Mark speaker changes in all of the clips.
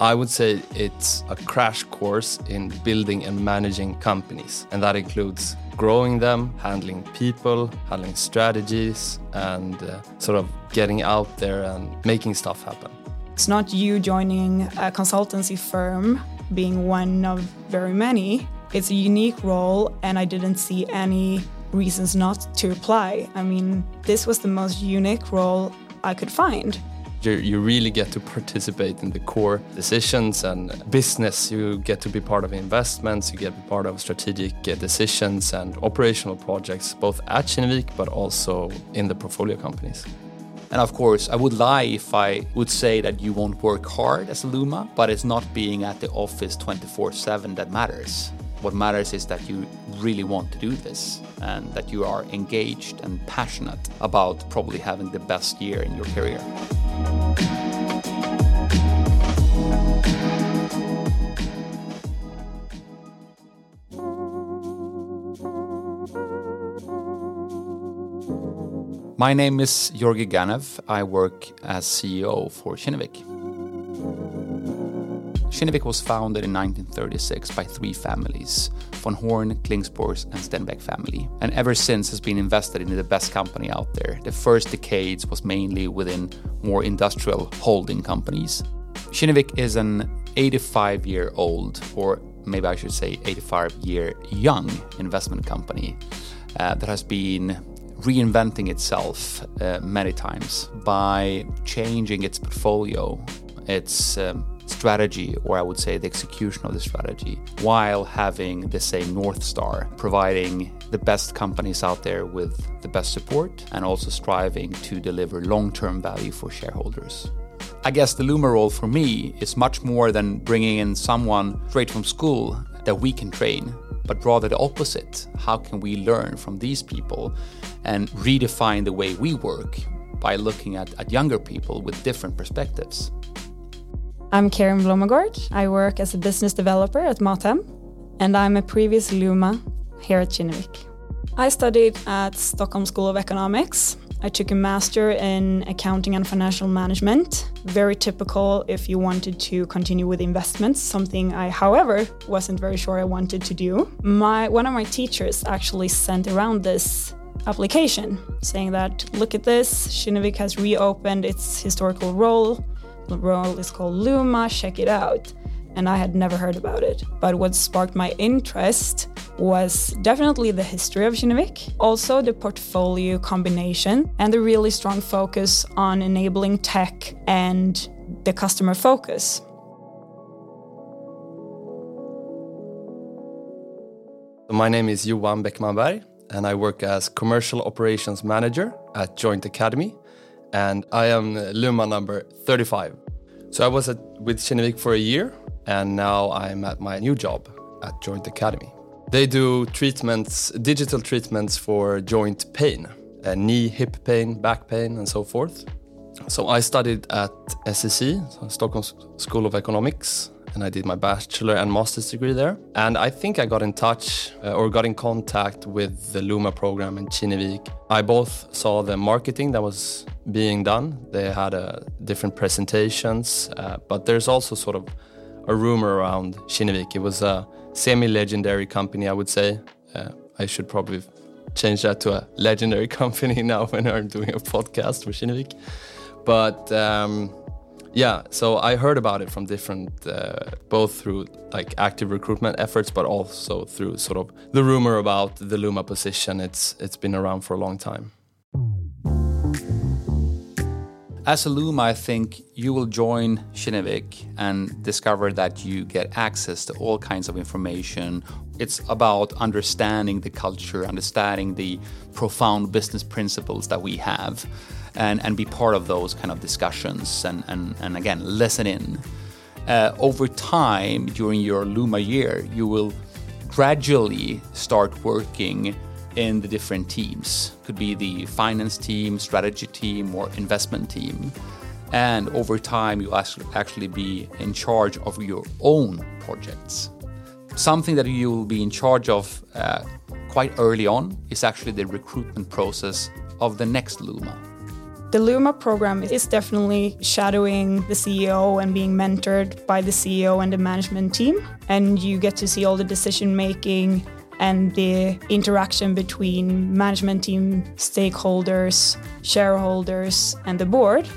Speaker 1: I would say it's a crash course in building and managing companies, and that includes growing them, handling people, handling strategies, and uh, sort of getting out there and making stuff happen.
Speaker 2: It's not you joining a consultancy firm, being one of very many. It's a unique role, and I didn't see any reasons not to apply. I mean, this was the most unique role I could find.
Speaker 1: You, really get to participate in the core decisions and business. You get to be part of investments, you get to be part of strategic uh, decisions and operational projects, both at Kinnevik but also in the portfolio companies.
Speaker 3: And of course, I would lie if I would say that you won't work hard as a Luma, but it's not being at the office 24 7 that matters. What matters is that you really want to do this and that you are engaged and passionate about probably having the best year in your career. My name is Georgi Ganev. I work as CEO for Kinnevik. Kinnevik was founded in 1936 by three families von Horn, Klingspors, and Stenbeck family, and ever since has been invested in the best company out there. The first decades was mainly within more industrial holding companies. Kinnevik is an 85 year old, or maybe I should say 85 year young investment company uh, that has been reinventing itself uh, many times by changing its portfolio, its um, strategy, or I would say the execution of the strategy, while having the same North Star, providing the best companies out there with the best support and also striving to deliver long term value for shareholders. I guess the Luma role for me is much more than bringing in someone straight from school that we can train, but rather the opposite. How can we learn from these people and redefine the way we work by looking at, at younger people with different perspectives?
Speaker 2: I'm Karen Blomagård. I work as a business developer at Mathem, and I'm a previous Luma here at Kinnevik. I studied at Stockholm School of Economics. I took a master in accounting and financial management. Very typical if you wanted to continue with investments, something I, however, wasn't very sure I wanted to do. My one of my teachers actually sent around this application saying that look at this, Kinnevik has reopened its historical role role is called Luma, check it out. And I had never heard about it. But what sparked my interest was definitely the history of Kinnevik, also the portfolio combination, and the really strong focus on enabling tech and the customer focus.
Speaker 1: My name is Johan Beckmanberg, and I work as Commercial Operations Manager at Joint Academy, and I am Luma number 35. So I was at, with Kinnevik for a year, and now I'm at my new job at Joint Academy. They do treatments, digital treatments for joint pain, uh, knee, hip pain, back pain, and so forth. So I studied at so Stockholm School of Economics, and I did my bachelor and master's degree there. And I think I got in touch uh, or got in contact with the Luma program in Kinnevik. I both saw the marketing that was being done. They had uh, different presentations, uh, but there's also sort of a rumor around Kinnevik. It was a semi-legendary company, I would say. Uh, I should probably change that to a legendary company now when I'm doing a podcast for Kinnevik. But um, yeah, so I heard about it from different, uh, both through like active recruitment efforts, but also through sort of the rumor about the Luma position. It's it's been around for a long time.
Speaker 3: As a Luma, I think you will join Kinnevik and discover that you get access to all kinds of information. It's about understanding the culture, understanding the profound business principles that we have and, and be part of those kind of discussions and, and, and again, listen in. Uh, over time, during your Luma year, you will gradually start working in the different teams. Could be the finance team, strategy team, or investment team. And over time, you'll actually be in charge of your own projects. Something that you will be in charge of uh, quite early on is actually the recruitment process of the next Luma.
Speaker 2: The Luma program is definitely shadowing the CEO and being mentored by the CEO and the management team. And you get to see all the decision making and the interaction between management team, stakeholders, shareholders, and the board.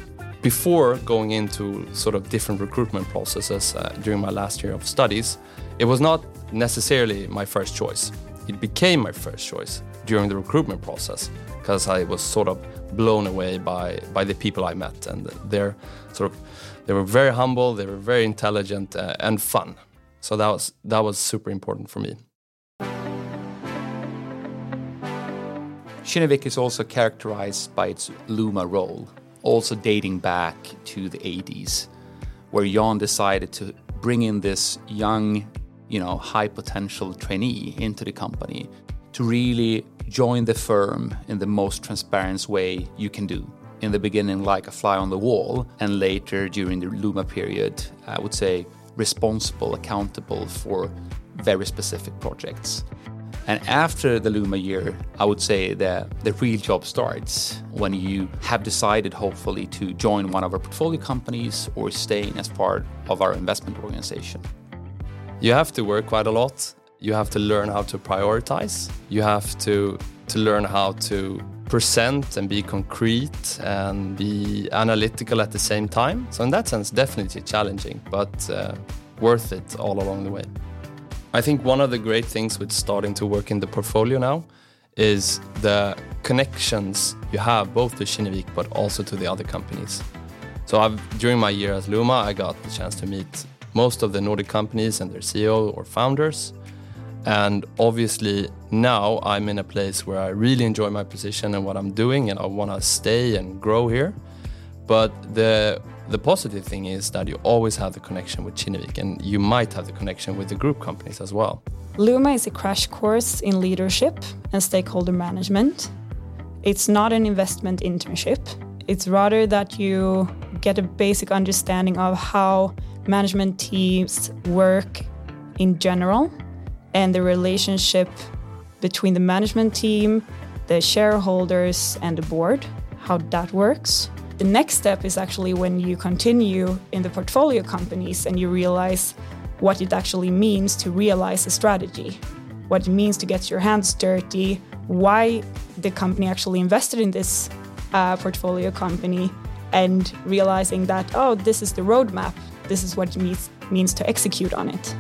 Speaker 1: Before going into sort of different recruitment processes uh, during my last year of studies, it was not necessarily my first choice. It became my first choice during the recruitment process because I was sort of blown away by by the people I met, and they're sort of they were very humble, they were very intelligent uh, and fun. So that was that was super important for me.
Speaker 3: Kinnevik is also characterized by its Luma role, also dating back to the 80s, where Jan decided to bring in this young, you know, high potential trainee into the company to really join the firm in the most transparent way you can do. In the beginning, like a fly on the wall, and later during the Luma period, I would say responsible, accountable for very specific projects. And after the Luma year, I would say that the real job starts when you have decided, hopefully, to join one of our portfolio companies or staying as part of our investment organization.
Speaker 1: You have to work quite a lot you have to learn how to prioritize. You have to to learn how to present and be concrete and be analytical at the same time. So in that sense, definitely challenging, but uh, worth it all along the way. I think one of the great things with starting to work in the portfolio now is the connections you have both to Kinnevik but also to the other companies. So I've, during my year as Luma, I got the chance to meet most of the Nordic companies and their CEO or founders. And obviously, now I'm in a place where I really enjoy my position and what I'm doing, and I want to stay and grow here. But the the positive thing is that you always have the connection with Kinnevik, and you might have the connection with the group companies as well.
Speaker 2: Luma is a crash course in leadership and stakeholder management. It's not an investment internship. It's rather that you get a basic understanding of how management teams work in general and the relationship between the management team, the shareholders, and the board, how that works. The next step is actually when you continue in the portfolio companies and you realize what it actually means to realize a strategy, what it means to get your hands dirty, why the company actually invested in this uh, portfolio company, and realizing that, oh, this is the roadmap, this is what it means, means to execute on it.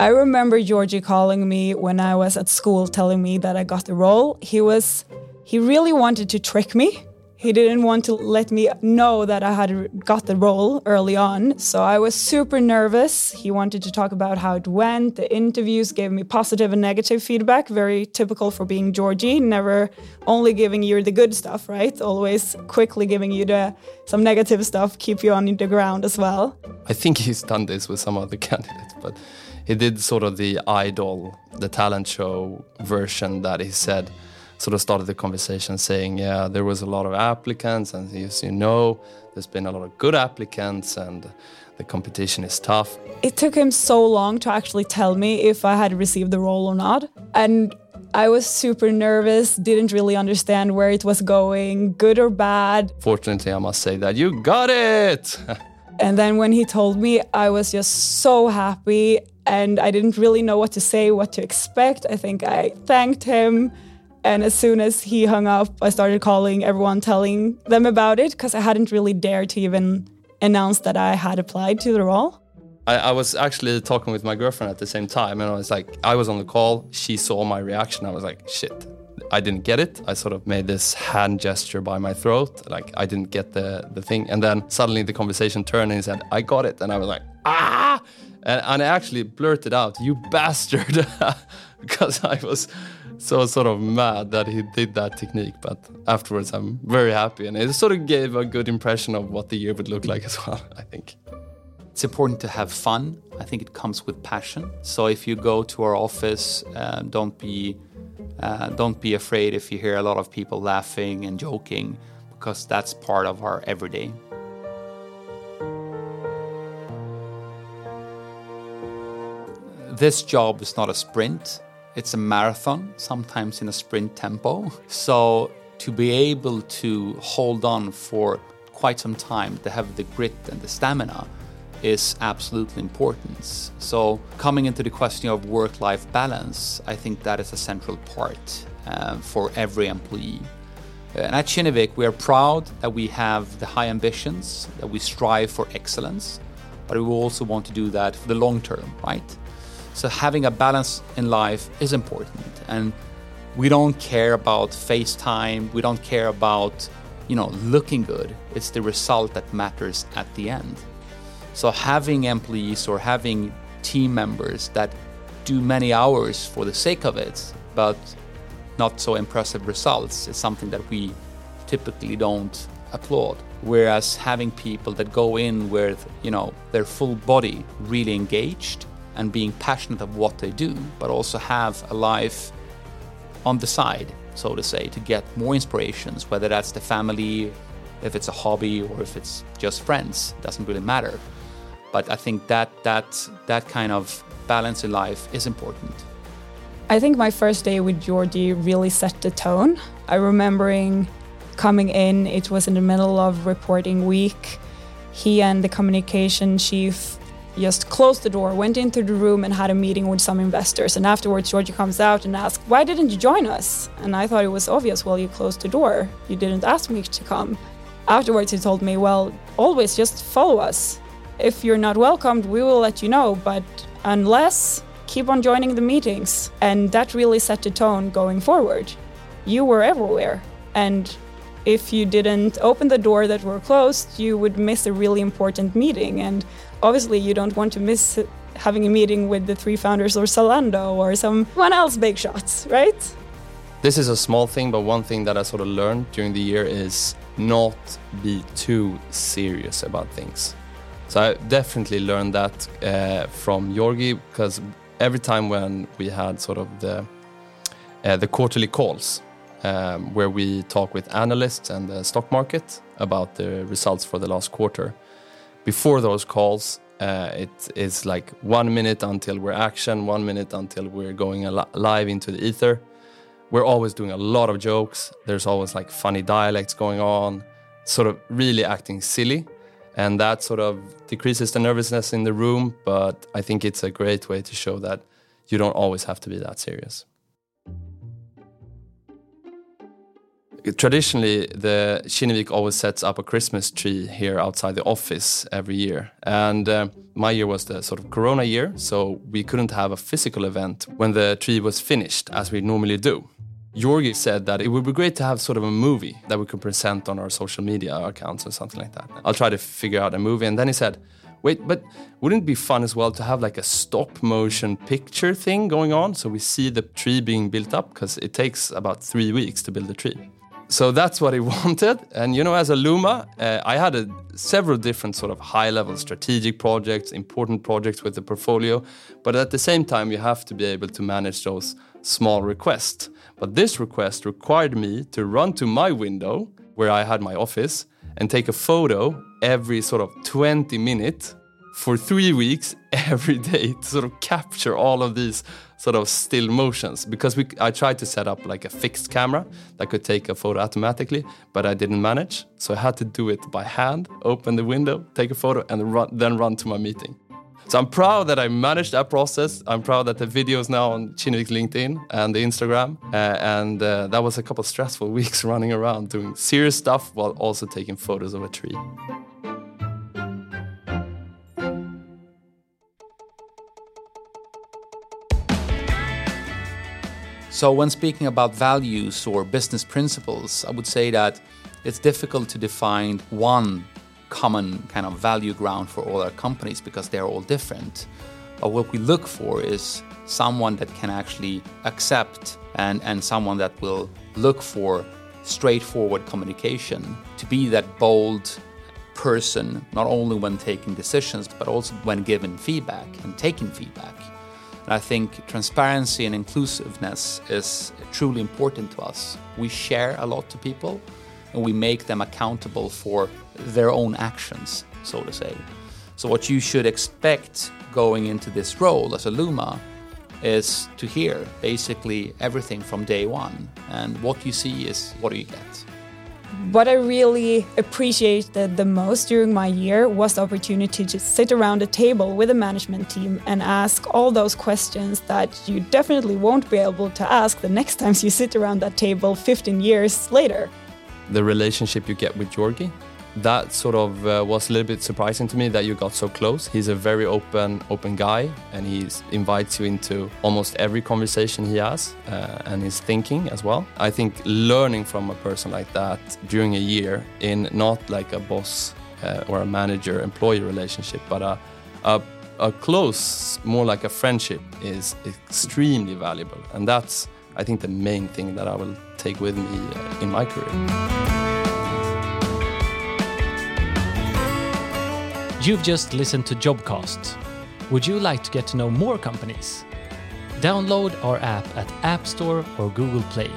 Speaker 2: I remember Georgi calling me when I was at school telling me that I got the role. He was he really wanted to trick me. He didn't want to let me know that I had got the role early on. So I was super nervous. He wanted to talk about how it went. The interviews gave me positive and negative feedback, very typical for being Georgi, never only giving you the good stuff, right? Always quickly giving you the some negative stuff, keep you on the ground as well.
Speaker 1: I think he's done this with some other candidates, but he did sort of the idol, the talent show version that he said, sort of started the conversation saying, yeah, there was a lot of applicants, and as you know, there's been a lot of good applicants, and the competition is tough.
Speaker 2: It took him so long to actually tell me if I had received the role or not, and I was super nervous, didn't really understand where it was going, good or bad.
Speaker 1: Fortunately, I must say that you got it.
Speaker 2: and then when he told me, I was just so happy and I didn't really know what to say, what to expect. I think I thanked him. And as soon as he hung up, I started calling everyone, telling them about it because I hadn't really dared to even announce that I had applied to the role.
Speaker 1: I, I, was actually talking with my girlfriend at the same time, and I was like, I was on the call. She saw my reaction. I was like, shit, I didn't get it. I sort of made this hand gesture by my throat, like I didn't get the the thing. And then suddenly the conversation turned, and he said, I got it, and I was like, ah and, and I actually blurted out, "You bastard," because I was so sort of mad that he did that technique. But afterwards, I'm very happy, and it sort of gave a good impression of what the year would look like as well. I think
Speaker 3: it's important to have fun. I think it comes with passion. So if you go to our office, uh, don't be uh, don't be afraid if you hear a lot of people laughing and joking, because that's part of our everyday. This job is not a sprint, it's a marathon, sometimes in a sprint tempo. So to be able to hold on for quite some time, to have the grit and the stamina is absolutely important. So, coming into the question of work life balance, I think that is a central part um, for every employee. And at Kinnevik, we are proud that we have the high ambitions, that we strive for excellence, but we also want to do that for the long term, right? So having a balance in life is important. And we don't care about FaceTime, we don't care about, you know, looking good. It's the result that matters at the end. So having employees or having team members that do many hours for the sake of it, but not so impressive results is something that we typically don't applaud. Whereas having people that go in with, you know, their full body really engaged and being passionate of what they do, but also have a life on the side, so to say, to get more inspirations, whether that's the family, if it's a hobby, or if it's just friends, it doesn't really matter. But I think that that that kind of balance in life is important.
Speaker 2: I think my first day with Georgi really set the tone. I remembering coming in, it was in the middle of reporting week. He and the communication chief just closed the door, went into the room and had a meeting with some investors. And afterwards, Georgi comes out and asks, Why didn't you join us? And I thought it was obvious. Well, you closed the door. You didn't ask me to come. Afterwards, he told me, Well, always just follow us. If you're not welcomed, we will let you know. But unless keep on joining the meetings. And that really set the tone going forward. You were everywhere. And if you didn't open the door that were closed, you would miss a really important meeting. And obviously, you don't want to miss having a meeting with the three founders or Zalando or someone else big shots, right?
Speaker 1: This is a small thing, but one thing that I sort of learned during the year is not be too serious about things. So I definitely learned that uh, from Georgi because every time when we had sort of the uh, the quarterly calls um, where we talk with analysts and the stock market about the results for the last quarter. Before those calls, uh, it is like one minute until we're action, one minute until we're going live into the ether. We're always doing a lot of jokes. There's always like funny dialects going on, sort of really acting silly and that sort of decreases the nervousness in the room but i think it's a great way to show that you don't always have to be that serious traditionally the Kinnevik always sets up a christmas tree here outside the office every year and uh, my year was the sort of corona year so we couldn't have a physical event when the tree was finished as we normally do Georgi said that it would be great to have sort of a movie that we could present on our social media accounts or something like that. I'll try to figure out a movie. And then he said, wait, but wouldn't it be fun as well to have like a stop motion picture thing going on so we see the tree being built up? Because it takes about three weeks to build a tree. So that's what he wanted. And you know, as a Luma, uh, I had a, several different sort of high level strategic projects, important projects with the portfolio. But at the same time, you have to be able to manage those small requests. But this request required me to run to my window where I had my office and take a photo every sort of 20 minutes for three weeks every day to sort of capture all of these sort of still motions because we, I tried to set up like a fixed camera that could take a photo automatically, but I didn't manage. So I had to do it by hand, open the window, take a photo, and run, then run to my meeting. So I'm proud that I managed that process. I'm proud that the video is now on Kinnevik's LinkedIn and the Instagram. Uh, and uh, that was a couple stressful weeks running around doing serious stuff while also taking photos of a tree.
Speaker 3: So, when speaking about values or business principles, I would say that it's difficult to define one common kind of value ground for all our companies because they're all different. But what we look for is someone that can actually accept and, and someone that will look for straightforward communication to be that bold person, not only when taking decisions, but also when giving feedback and taking feedback. I think transparency and inclusiveness is truly important to us. We share a lot to people and we make them accountable for their own actions, so to say. So, what you should expect going into this role as a Luma is to hear basically everything from day one. And what you see is what do you get.
Speaker 2: What I really appreciated the most during my year was the opportunity to sit around a table with a management team and ask all those questions that you definitely won't be able to ask the next time you sit around that table 15 years later.
Speaker 1: The relationship you get with Georgi that sort of uh, was a little bit surprising to me that you got so close. He's a very open, open guy, and he invites you into almost every conversation he has, uh, and his thinking as well. I think learning from a person like that during a year in not like a boss uh, or a manager-employee relationship, but a, a a close, more like a friendship, is extremely valuable, and that's I think the main thing that I will take with me uh, in my career.
Speaker 4: You've just listened to Jobcast. Would you like to get to know more companies? Download our app at App Store or Google Play.